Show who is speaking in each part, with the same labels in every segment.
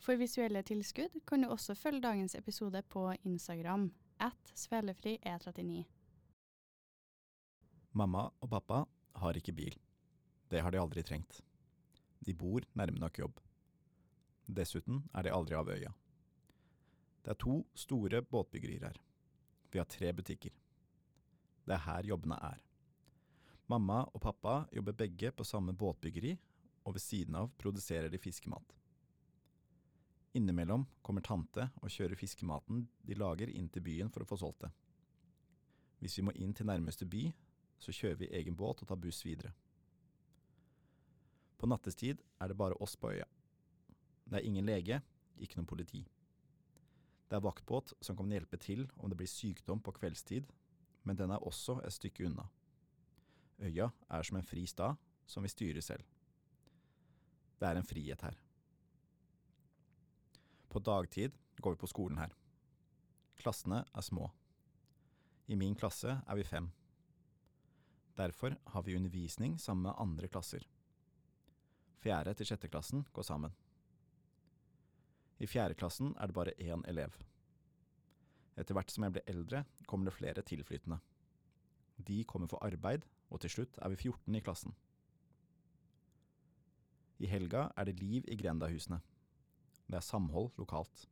Speaker 1: For visuelle tilskudd kan du også følge dagens episode på Instagram at svelefri e39.
Speaker 2: Mamma og pappa har ikke bil. Det har de aldri trengt. De bor nærme nok jobb. Dessuten er de aldri av øya. Det er to store båtbyggerier her. Vi har tre butikker. Det er her jobbene er. Mamma og pappa jobber begge på samme båtbyggeri, og ved siden av produserer de fiskemat. Innimellom kommer tante og kjører fiskematen de lager inn til byen for å få solgt det. Hvis vi må inn til nærmeste by, så kjører vi egen båt og tar buss videre. På nattestid er det bare oss på øya. Det er ingen lege, ikke noe politi. Det er vaktbåt som kan hjelpe til om det blir sykdom på kveldstid, men den er også et stykke unna. Øya er som en fri stad som vi styrer selv. Det er en frihet her. På dagtid går vi på skolen her. Klassene er små. I min klasse er vi fem. Derfor har vi undervisning sammen med andre klasser. Fjerde til sjette klassen går sammen. I fjerde klassen er det bare én elev. Etter hvert som jeg blir eldre, kommer det flere tilflyttende. De kommer for arbeid, og til slutt er vi 14 i klassen. I helga er det liv i grendahusene. Det er samhold lokalt.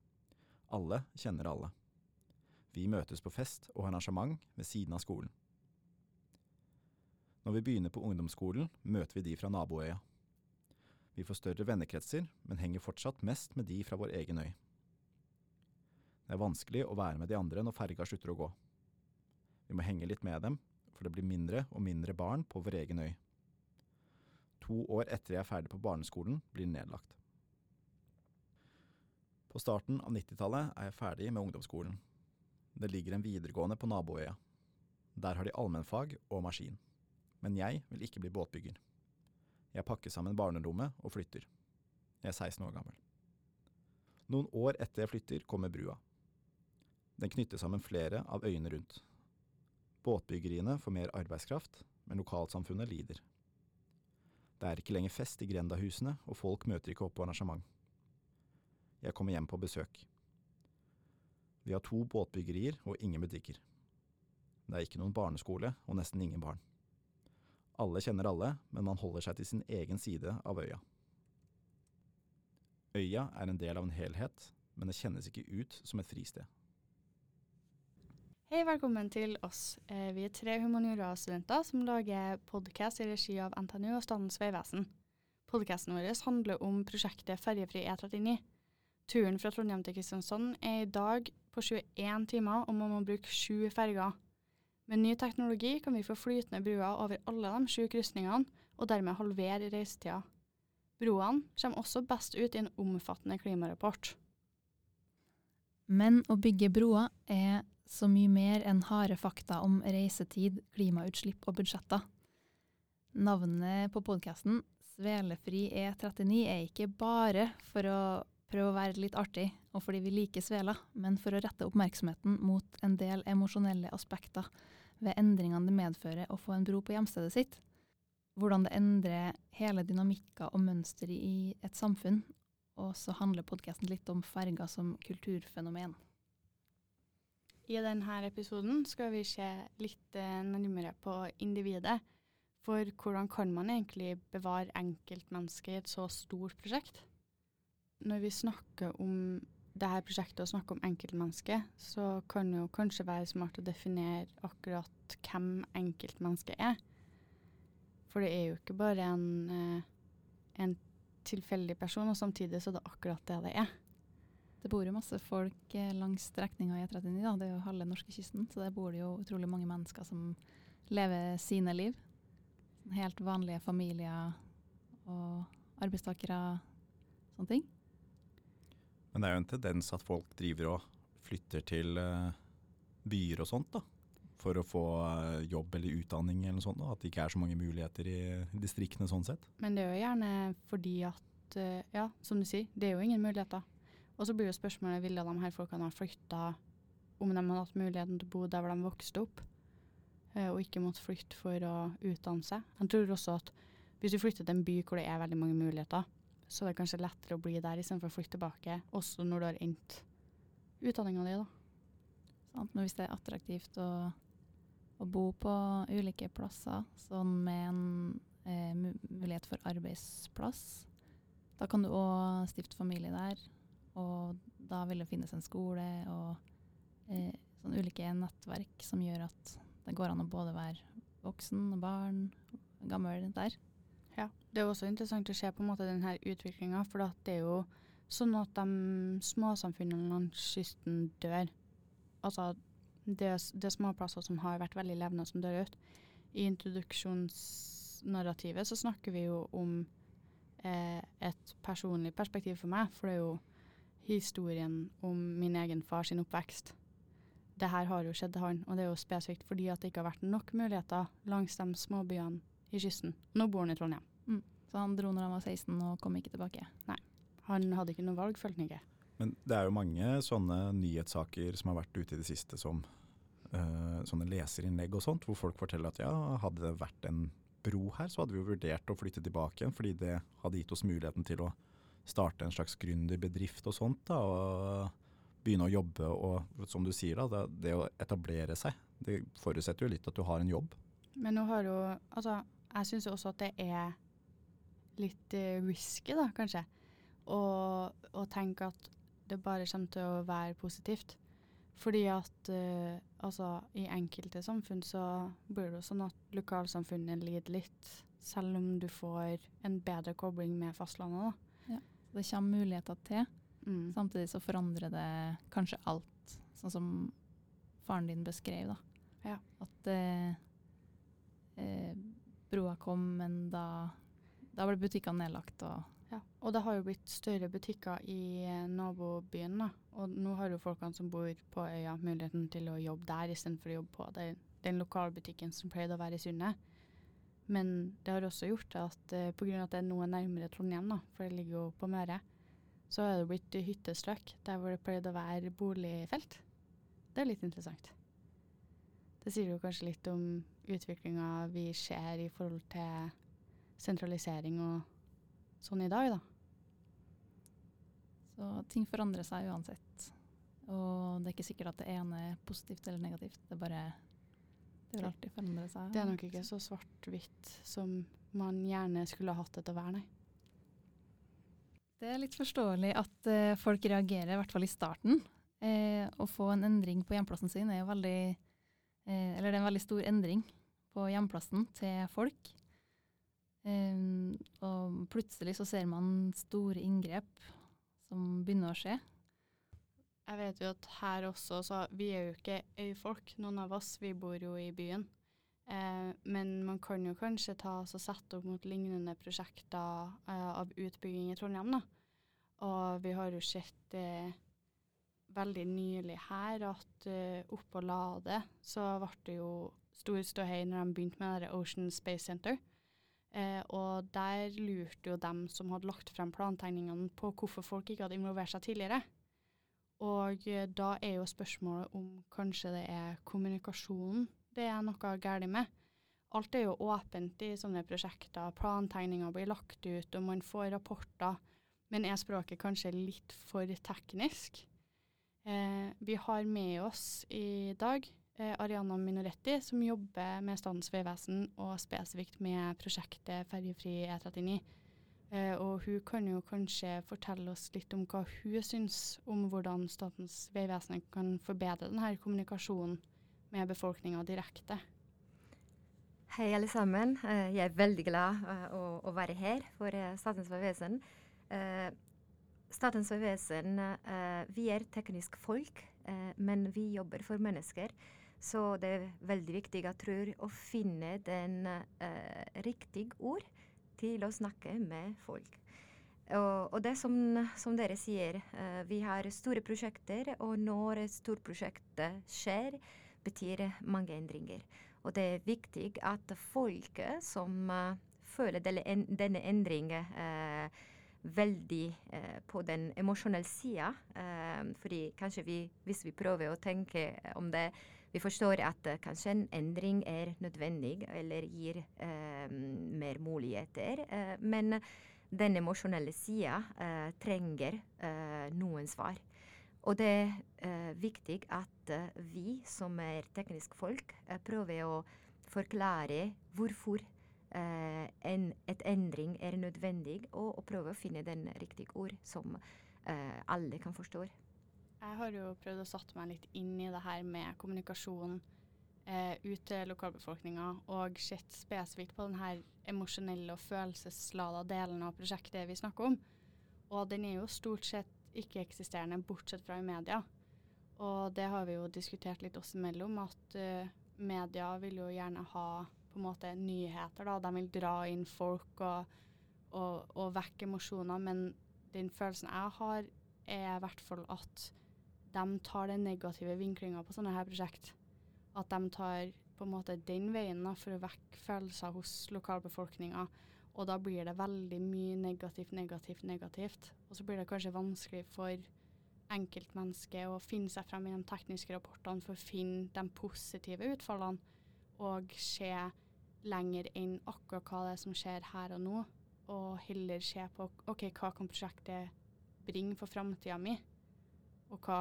Speaker 2: Alle kjenner alle. Vi møtes på fest og arrangement ved siden av skolen. Når vi begynner på ungdomsskolen, møter vi de fra naboøya. Vi får større vennekretser, men henger fortsatt mest med de fra vår egen øy. Det er vanskelig å være med de andre når ferga slutter å gå. Vi må henge litt med dem, for det blir mindre og mindre barn på vår egen øy. To år etter jeg er ferdig på barneskolen, blir nedlagt. På starten av 90-tallet er jeg ferdig med ungdomsskolen. Det ligger en videregående på naboøya. Der har de allmennfag og maskin. Men jeg vil ikke bli båtbygger. Jeg pakker sammen barnerommet og flytter. Jeg er 16 år gammel. Noen år etter jeg flytter, kommer brua. Den knytter sammen flere av øyene rundt. Båtbyggeriene får mer arbeidskraft, men lokalsamfunnet lider. Det er ikke lenger fest i grendahusene, og folk møter ikke opp på arrangement. Jeg kommer hjem på besøk. Vi har to båtbyggerier og ingen butikker. Det er ikke noen barneskole og nesten ingen barn. Alle kjenner alle, men man holder seg til sin egen side av øya. Øya er en del av en helhet, men det kjennes ikke ut som et fristed.
Speaker 1: Hei, velkommen til oss. Eh, vi er tre humaniora-studenter som lager podkast i regi av NTNU og Statens vegvesen. Podkasten vår handler om prosjektet Ferjefri E39. Turen fra Trondheim til Kristiansand er i dag på 21 timer, og man må bruke sju ferger. Med ny teknologi kan vi få flytende bruer over alle de sju krysningene, og dermed halvere reisetida. Broene kommer også best ut i en omfattende klimarapport.
Speaker 3: Men å bygge broer er så mye mer enn harde fakta om reisetid, klimautslipp og budsjetter. Navnet på podkasten, Svelefri E39, er ikke bare for å prøve å være litt artig, og fordi vi liker svela, men for å rette oppmerksomheten mot en del emosjonelle aspekter ved endringene det medfører å få en bro på hjemstedet sitt. Hvordan det endrer hele dynamikker og mønster i et samfunn. Og så handler podkasten litt om ferger som kulturfenomen.
Speaker 1: I denne episoden skal vi se litt eh, nærmere på individet. For hvordan kan man egentlig bevare enkeltmennesket i et så stort prosjekt? Når vi snakker om dette prosjektet og snakker om enkeltmennesket, så kan det jo kanskje være smart å definere akkurat hvem enkeltmennesket er. For det er jo ikke bare en, eh, en tilfeldig person, og samtidig så er det akkurat det det er.
Speaker 3: Det bor jo masse folk eh, langs strekninga i E39, da. det er jo halve norskekysten. Så der bor det jo utrolig mange mennesker som lever sine liv. Helt vanlige familier og arbeidstakere, sånne ting.
Speaker 2: Men det er jo en tendens at folk driver og flytter til uh, byer og sånt, da. For å få uh, jobb eller utdanning eller noe sånt. Da. At det ikke er så mange muligheter i distriktene sånn sett.
Speaker 1: Men det er jo gjerne fordi at, uh, ja, som du sier, det er jo ingen muligheter. Og så blir jo spørsmålet ville de her folkene ha flytta om de hadde hatt muligheten til å bo der hvor de vokste opp, eh, og ikke måtte flytte for å utdanne seg. Jeg tror også at hvis du flytter til en by hvor det er veldig mange muligheter, så det er kanskje lettere å bli der istedenfor å flytte tilbake, også når du har endt utdanninga di, da.
Speaker 3: Sant? Men hvis det er attraktivt å, å bo på ulike plasser, sånn med en eh, mulighet for arbeidsplass, da kan du òg stifte familie der. Og da vil det finnes en skole og eh, sånn ulike nettverk som gjør at det går an å både være voksen og barn, gammel der.
Speaker 1: Det er også interessant å se på en måte denne utviklinga, for det er jo sånn at de småsamfunnene langs kysten dør. Altså, det, det er småplasser som har vært veldig levende, som dør ut. I introduksjonsnarrativet så snakker vi jo om eh, et personlig perspektiv for meg, for det er jo historien om min egen far sin oppvekst. Det her har jo skjedd til han, og det er jo spesifikt fordi at det ikke har vært nok muligheter langs de småbyene i kysten. Nå bor han i Trondheim.
Speaker 3: Så han dro når han var 16 og kom ikke tilbake.
Speaker 1: Nei, Han hadde ikke noe valg, følte han ikke.
Speaker 2: Men det er jo mange sånne nyhetssaker som har vært ute i det siste som uh, sånne leserinnlegg og sånt, hvor folk forteller at ja, hadde det vært en bro her, så hadde vi jo vurdert å flytte tilbake igjen, fordi det hadde gitt oss muligheten til å starte en slags gründerbedrift og sånt, da, og begynne å jobbe, og som du sier da, det, det å etablere seg, det forutsetter jo litt at du har en jobb.
Speaker 1: Men nå har jo Altså, jeg syns også at det er litt eh, risky, da, kanskje, Og, og tenke at det bare kommer til å være positivt. Fordi at uh, altså, i enkelte samfunn så blir det jo sånn at lokalsamfunnet lider litt, selv om du får en bedre kobling med fastlandet, da.
Speaker 3: Ja. det kommer muligheter til.
Speaker 1: Mm.
Speaker 3: Samtidig så forandrer det kanskje alt, sånn som faren din beskrev. da.
Speaker 1: Ja.
Speaker 3: At uh, eh, broa kom, men da, da ble butikkene nedlagt. Og,
Speaker 1: Ja, og det har jo blitt større butikker i eh, nabobyen, da. Og nå har jo folkene som bor på øya muligheten til å jobbe der istedenfor å jobbe på den, den lokalbutikken som pleide å være i Sundet. Men det har også gjort at uh, pga. at det er noe nærmere Trondheim, da, for det ligger jo på Møre, så er det blitt hyttestrøk der hvor det pleide å være boligfelt. Det er litt interessant. Det sier jo kanskje litt om utviklinga vi ser i forhold til sentralisering og sånn i dag, da.
Speaker 3: så ting forandrer seg uansett. Og det er ikke sikkert at det ene er positivt eller negativt. Det er bare Det vil alltid forandre seg.
Speaker 1: Det er nok ikke så svart-hvitt som man gjerne skulle ha hatt det til å være, nei.
Speaker 3: Det er litt forståelig at uh, folk reagerer, i hvert fall i starten. Eh, å få en endring på hjemplassen sin er jo veldig eh, Eller det er en veldig stor endring på hjemplassen til folk. Eh, og plutselig så ser man store inngrep som begynner å skje.
Speaker 1: Jeg vet jo at her også, så vi er jo ikke øyfolk, noen av oss. Vi bor jo i byen. Eh, men man kan jo kanskje ta og sette opp mot lignende prosjekter eh, av utbygging i Trondheim, da. Og vi har jo sett eh, veldig nylig her at eh, oppå Lade så ble det jo stor ståhei når de begynte med det Ocean Space Center. Eh, og der lurte jo dem som hadde lagt frem plantegningene på hvorfor folk ikke hadde involvert seg tidligere. Og eh, da er jo spørsmålet om kanskje det er kommunikasjonen det er noe galt med. Alt er jo åpent i sånne prosjekter. Plantegninger blir lagt ut, og man får rapporter. Men er språket kanskje litt for teknisk? Eh, vi har med oss i dag Ariana Minoretti, som jobber med Statens vegvesen og spesifikt med prosjektet Ferjefri E39. Eh, og hun kan jo kanskje fortelle oss litt om hva hun syns om hvordan Statens vegvesen kan forbedre denne kommunikasjonen med befolkninga direkte.
Speaker 4: Hei, alle sammen. Eh, Jeg er veldig glad eh, å, å være her for eh, Statens vegvesen. Eh, Statens vegvesen, eh, vi er teknisk folk, eh, men vi jobber for mennesker. Så det er veldig viktig, jeg tror, å finne den eh, riktige ord til å snakke med folk. Og, og det som, som dere sier, eh, vi har store prosjekter, og når et stort prosjekt eh, skjer, betyr mange endringer. Og det er viktig at folk som eh, føler denne, endringen eh, veldig eh, på den emosjonelle sida, eh, fordi kanskje vi, hvis vi prøver å tenke om det, vi forstår at eh, kanskje en endring er nødvendig eller gir eh, mer muligheter, eh, men den emosjonelle sida trenger noen svar. Og det er uh, viktig at uh, vi som er tekniske folk, uh, prøver å forklare hvorfor en, et endring er nødvendig, og, og prøve å finne den riktige ord som alle kan forstå.
Speaker 1: Jeg har jo prøvd å satt meg litt inn i det her med kommunikasjon eh, ut til lokalbefolkninga, og sett spesifikt på den her emosjonelle og følelseslada delen av prosjektet vi snakker om. Og den er jo stort sett ikke-eksisterende, bortsett fra i media. Og det har vi jo diskutert litt oss imellom, at uh, media vil jo gjerne ha på en måte nyheter, da. De vil dra inn folk og, og, og vekke emosjoner, men den følelsen jeg har, er i hvert fall at de tar den negative vinklinga på sånne her prosjekt. At de tar på en måte den veien for å vekke følelser hos lokalbefolkninga. Og da blir det veldig mye negativt, negativt, negativt. Og så blir det kanskje vanskelig for enkeltmennesket å finne seg frem i de tekniske rapportene for å finne de positive utfallene, og se lenger enn akkurat hva det er som skjer her og nå, og heller se på OK, hva kan prosjektet bringe for framtida mi, og hva,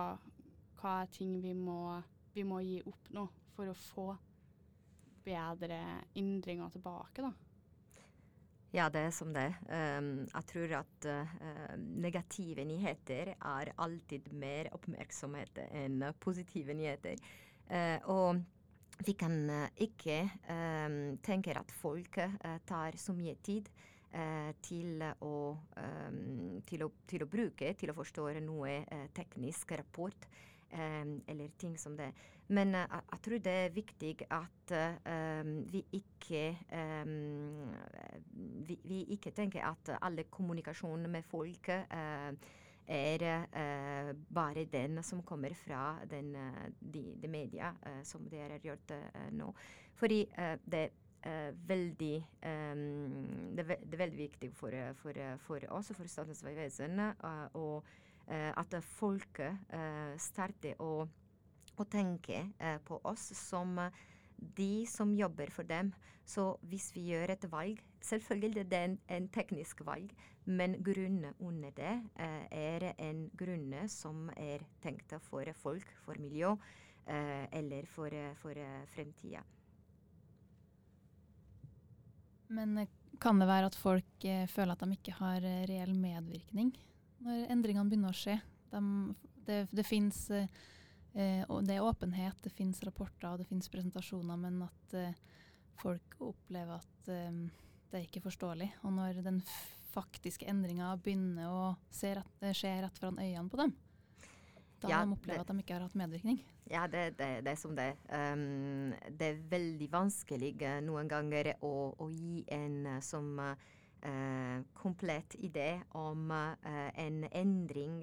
Speaker 1: hva er ting vi må, vi må gi opp nå for å få bedre endringer tilbake, da.
Speaker 4: Ja, det er som det. Um, jeg tror at uh, negative nyheter er alltid mer oppmerksomhet enn positive nyheter. Uh, og vi kan uh, ikke um, tenke at folk tar så mye tid til å, um, til, å, til, å, bruke, til å forstå noe teknisk rapport eller ting som det. Men uh, jeg tror det er viktig at uh, vi, ikke, vi, vi, ikke tenker at alle kommunikasjon med folk uh, er bare den som kommer fra den, de, de media som dere har gjort nå. Fordi det er veldig um, det, er, veldig viktig for, for, for oss, for Statens vegvesen, at folket starter å å tenke eh, på oss som eh, de som jobber for dem. Så hvis vi gjør et valg Selvfølgelig det er en, en teknisk valg, men grunnen under det eh, er en grunn som er tenkt for folk, for miljø eh, eller for, for fremtida.
Speaker 3: Men eh, kan det være at folk eh, føler at de ikke har reell medvirkning når endringene begynner å skje? De, det det fins Eh, det er åpenhet, det finnes rapporter og det finnes presentasjoner, men at eh, folk opplever at eh, det er ikke forståelig. Og når den faktiske endringa begynner å eh, skje rett foran øynene på dem, da ja, de opplever det, at de ikke har hatt medvirkning.
Speaker 4: Ja, det, det, det er som det. Um, det er veldig vanskelig uh, noen ganger å, å gi en uh, som uh, komplett idé om en endring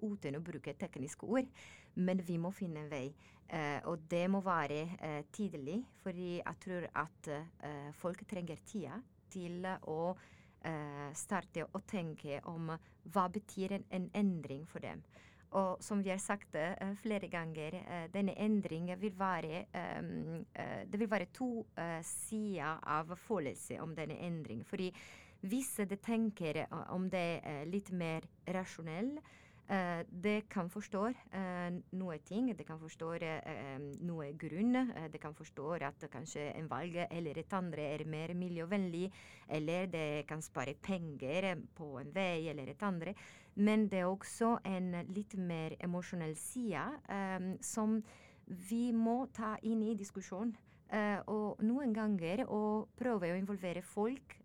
Speaker 4: uten å bruke tekniske ord. Men vi må finne en vei. Uh, og det må være uh, tidlig, for jeg tror at uh, folk trenger tida til å starte å tenke om hva betyr en, en endring for dem. Og som vi har sagt uh, flere ganger, uh, denne endringen vil være uh, Det vil være to sider av følelse om denne endringen. Fordi hvis de tenker om det er litt mer rasjonell, Uh, det kan forstå uh, noe ting, det kan forstå uh, noe grunn. det kan forstå at kanskje en valg eller et andre er mer miljøvennlig, eller det kan spare penger på en vei eller et andre. Men det er også en litt mer emosjonell side som vi må ta inn i diskusjonen. og noen ganger å prøve å involvere folk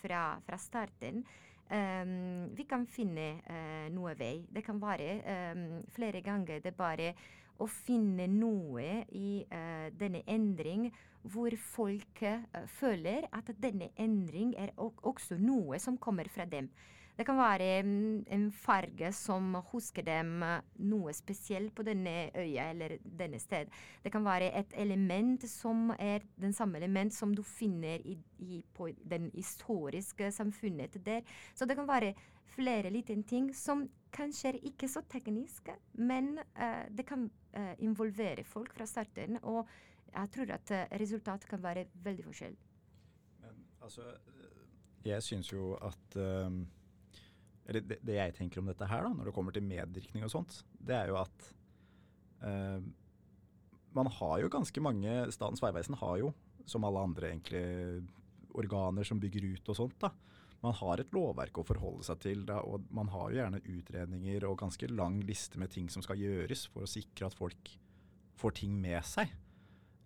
Speaker 4: fra, fra starten. Um, vi kan finne uh, noe vei. Det kan være um, flere ganger det bare å finne noe i uh, denne endring hvor folk uh, føler at denne endring er også noe som kommer fra dem. Det kan være en farge som husker dem noe spesielt på denne øya eller denne sted. Det kan være et element som er den samme element som du finner i, i, på den historiske samfunnet der. Så det kan være flere liten ting som kanskje er ikke så tekniske, men uh, det kan uh, involvere folk fra starten. Og jeg tror at resultatet kan være veldig forskjellig.
Speaker 2: Men altså Jeg syns jo at um, Eller det, det, jeg tenker om dette her, da, når det kommer til medvirkning og sånt, det er jo at uh, man har jo ganske mange Statens vegvesen har jo, som alle andre egentlig, organer som bygger ut og sånt, da. Man har et lovverk å forholde seg til, da, og man har jo gjerne utredninger og ganske lang liste med ting som skal gjøres for å sikre at folk får ting med seg.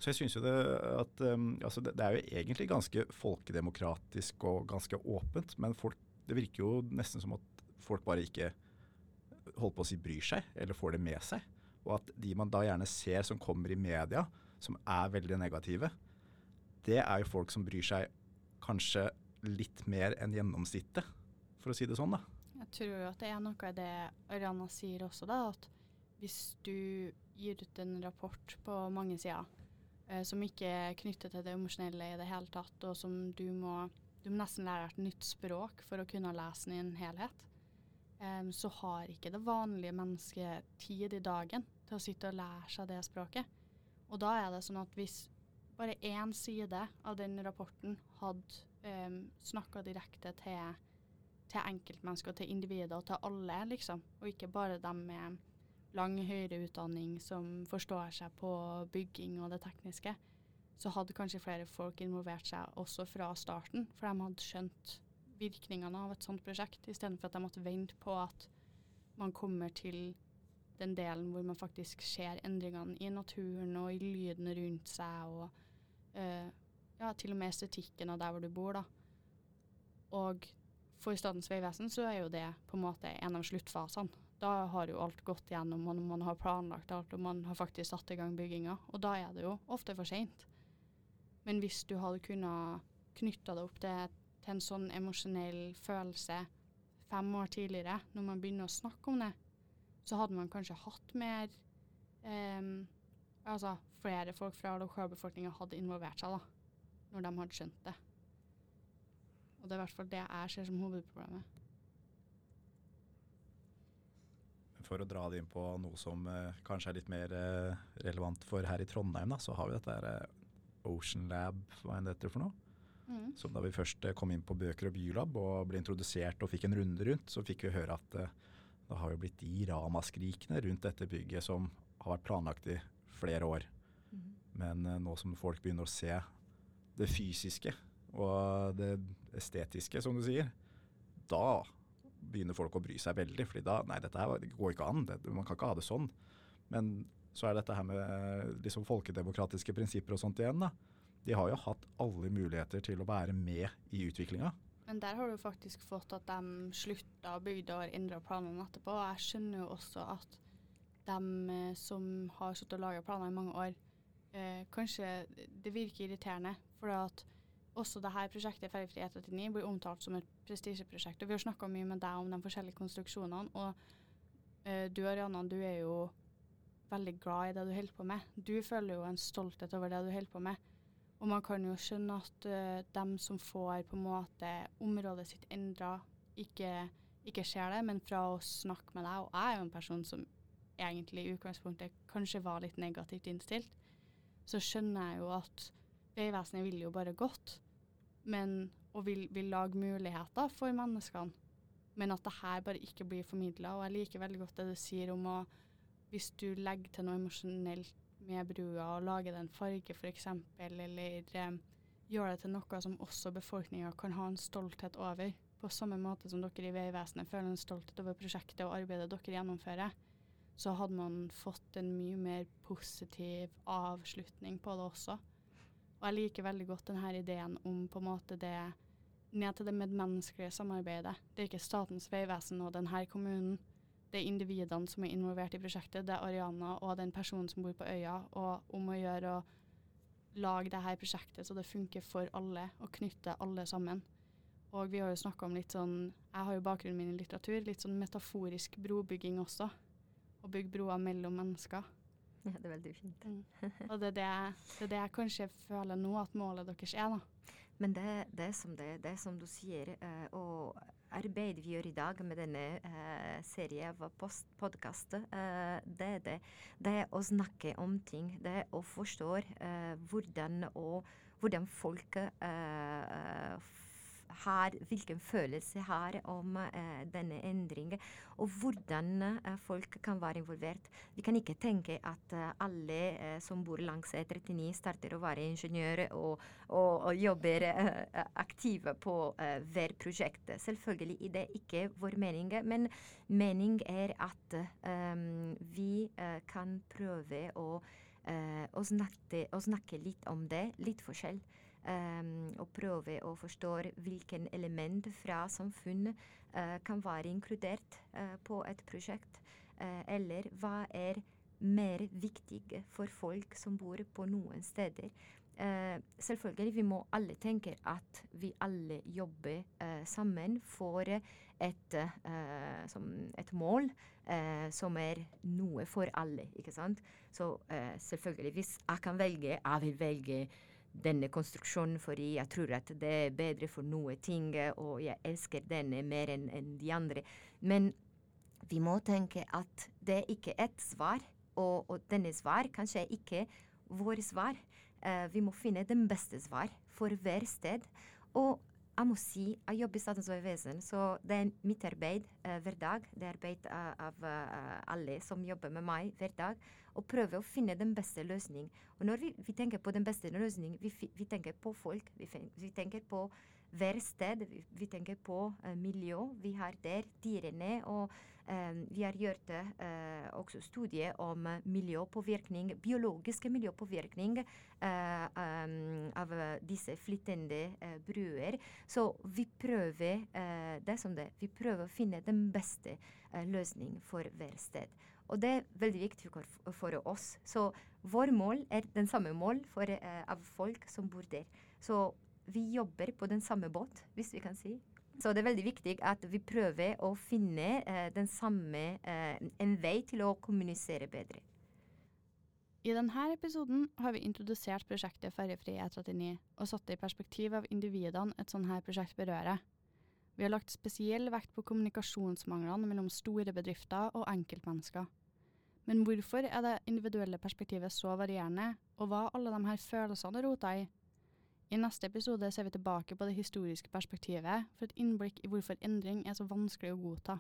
Speaker 2: Så jeg syns jo det at um, altså det, det, er jo egentlig ganske folkedemokratisk og ganske åpent, men folk, det virker jo nesten som at folk bare ikke holdt på å si bryr seg, eller får det med seg. Og at de man da gjerne ser som kommer i media, som er veldig negative, det er jo folk som bryr seg kanskje litt mer enn gjennomsnittet, for å si det sånn, da.
Speaker 1: Jeg tror jo at det er noe i det Ariana sier også, da. At hvis du gir ut en rapport på mange sider, eh, som ikke er knyttet til det emosjonelle i det hele tatt, og som du må, du må nesten lære et nytt språk for å kunne lese den i en helhet, eh, så har ikke det vanlige mennesket tid i dagen til å sitte og lære seg det språket. Og da er det sånn at hvis bare én side av den rapporten hadde um, snakka direkte til, til enkeltmennesker, til individer og til alle, liksom, og ikke bare dem med lang høyere utdanning som forstår seg på bygging og det tekniske, så hadde kanskje flere folk involvert seg også fra starten, for de hadde skjønt virkningene av et sånt prosjekt, istedenfor at de måtte vente på at man kommer til den delen hvor man faktisk ser endringene i naturen og i lyden rundt seg, og uh, ja, til og med estetikken av der hvor du bor. da. Og for Statens vegvesen så er jo det på en måte en av sluttfasene. Da har jo alt gått gjennom, og man har planlagt alt, og man har faktisk satt i gang bygginga. Og da er det jo ofte for seint. Men hvis du hadde kunnet knytta det opp til, til, en sånn emosjonell følelse fem år tidligere, når man begynner å snakke om det, så hadde man kanskje hatt mer um, Altså flere folk fra lokalbefolkninga hadde involvert seg, da. Når de hadde skjønt det. Og det er i hvert fall det jeg ser som hovedproblemet.
Speaker 2: for å dra det inn på noe som uh, kanskje er litt mer uh, relevant for her i Trondheim, da, så har vi dette eh, Ocean Lab, hva enn det heter for noe. Mm. Som da vi først eh, kom inn på Bøker og bylab og ble introdusert og fikk en runde rundt, så fikk vi høre at eh, det har jo blitt de ramaskrikene rundt dette bygget som har vært planlagt i flere år. Mm. Men eh, nå som folk begynner å se det fysiske og det estetiske, som du sier, da begynner folk å bry seg veldig. fordi da Nei, dette her går ikke an. Man kan ikke ha det sånn. Men så er dette her med liksom folkedemokratiske prinsipper og sånt igjen. da. De har jo hatt alle muligheter til å være med i utviklinga.
Speaker 1: Men der har du faktisk fått at de slutta å bygge og endra planene etterpå. Og jeg skjønner jo også at de eh, som har sittet og laga planer i mange år, eh, kanskje det virker irriterende. For at også dette prosjektet Ferjefri E39 blir omtalt som et prestisjeprosjekt. Og vi har snakka mye med deg om de forskjellige konstruksjonene. Og eh, du Arianna, du er jo veldig glad i det du holder på med. Du føler jo en stolthet over det du holder på med. Og man kan jo skjønne at uh, dem som får på en måte området sitt endra, ikke, ikke ser det. Men fra å snakke med deg, og jeg er jo en person som egentlig i utgangspunktet kanskje var litt negativt innstilt, så skjønner jeg jo at Vegvesenet vil jo bare godt, men, og vil, vil, lage muligheter for menneskene. Men at det her bare ikke blir formidla. Og jeg liker veldig godt det du sier om å Hvis du legger til noe emosjonelt med brua og lage den en farge f.eks., eller eh, gjøre det til noe som også befolkninga kan ha en stolthet over, på samme måte som dere i Vegvesenet føler en stolthet over prosjektet og arbeidet dere gjennomfører, så hadde man fått en mye mer positiv avslutning på det også. Og jeg liker veldig godt denne ideen om på en måte det ned til det medmenneskelige samarbeidet. Det er ikke Statens vegvesen og denne kommunen. Det er individene som er involvert i prosjektet. Det er Ariana og den personen som bor på øya. Og om å gjøre å lage dette prosjektet så det funker for alle, og knytte alle sammen. Og vi har jo snakka om litt sånn Jeg har jo bakgrunnen min i litteratur. Litt sånn metaforisk brobygging også. Å bygge broer mellom mennesker.
Speaker 4: Ja, det er veldig fint. Mm.
Speaker 1: Og det er det, det er det, jeg kanskje føler nå at målet deres er, da.
Speaker 4: Men det, det, som det, det som du sier, uh, og arbeidet vi gjør i dag med denne uh, serien av podkast, uh, eh, det er det. Det er å snakke om ting. Det er å forstå hvordan, og, hvordan folk har, hvilken følelse har om eh, denne endringen, og hvordan eh, folk kan være involvert. Vi kan ikke tenke at eh, alle eh, som bor langs E39 starter å være ingeniører og, og, og jobber eh, aktive på hver prosjekt. Selvfølgelig er det ikke vår mening, men mening er at vi kan prøve å og, snakke, å snakke, litt om det, litt forskjell. Um, og prøve å forstå hvilken element fra samfunnet uh, kan være inkludert uh, på et prosjekt. eller hva er mer viktig for folk som bor på noen steder. selvfølgelig vi må alle tenke at vi alle jobber sammen for et, et mål som er noe for alle. ikke sant? Så selvfølgelig, hvis jeg kan velge, jeg vil velge denne konstruksjonen fordi jeg tror at det er bedre for noe ting, og jeg elsker denne mer enn en de andre. Men vi må tenke at det er ikke ett svar, og, og denne svar kanskje ikke vår svar. Uh, vi må finne den beste svar for hver sted. Og jeg må si jeg jobber i Statens vegvesen, så det er mitt arbeid eh, hver dag. Det er arbeid av, av alle som jobber med meg hver dag og prøve å finne den beste løsning. Og når vi, vi tenker på den beste løsning, vi, vi tenker på folk. Vi, vi tenker på hver sted. Vi, tenker på uh, miljø vi har der, dyrene. Og um, vi har gjort uh, også studier om miljøpåvirkning, biologiske miljøpåvirkning av disse flyttende bruer. Så vi prøver det som det. Vi prøver å finne den beste løsning for hver sted. Og det er veldig viktig for, oss. Så vår mål er den samme mål for, av folk som bor der. Så vi jobber på den samme båt, hvis vi kan si. Så det er veldig viktig at vi prøver å finne eh, den samme, eh, en vei til å kommunisere bedre.
Speaker 1: I denne episoden har vi introdusert prosjektet Ferjefri E39 og satt det i perspektiv av individene et sånt her prosjekt berører. Vi har lagt spesiell vekt på kommunikasjonsmanglene mellom store bedrifter og enkeltmennesker. Men hvorfor er det individuelle perspektivet så varierende, og hva alle de her følelsene rota i? I neste episode ser vi tilbake på det historiske perspektivet for et innblikk i hvorfor endring er så vanskelig å godta.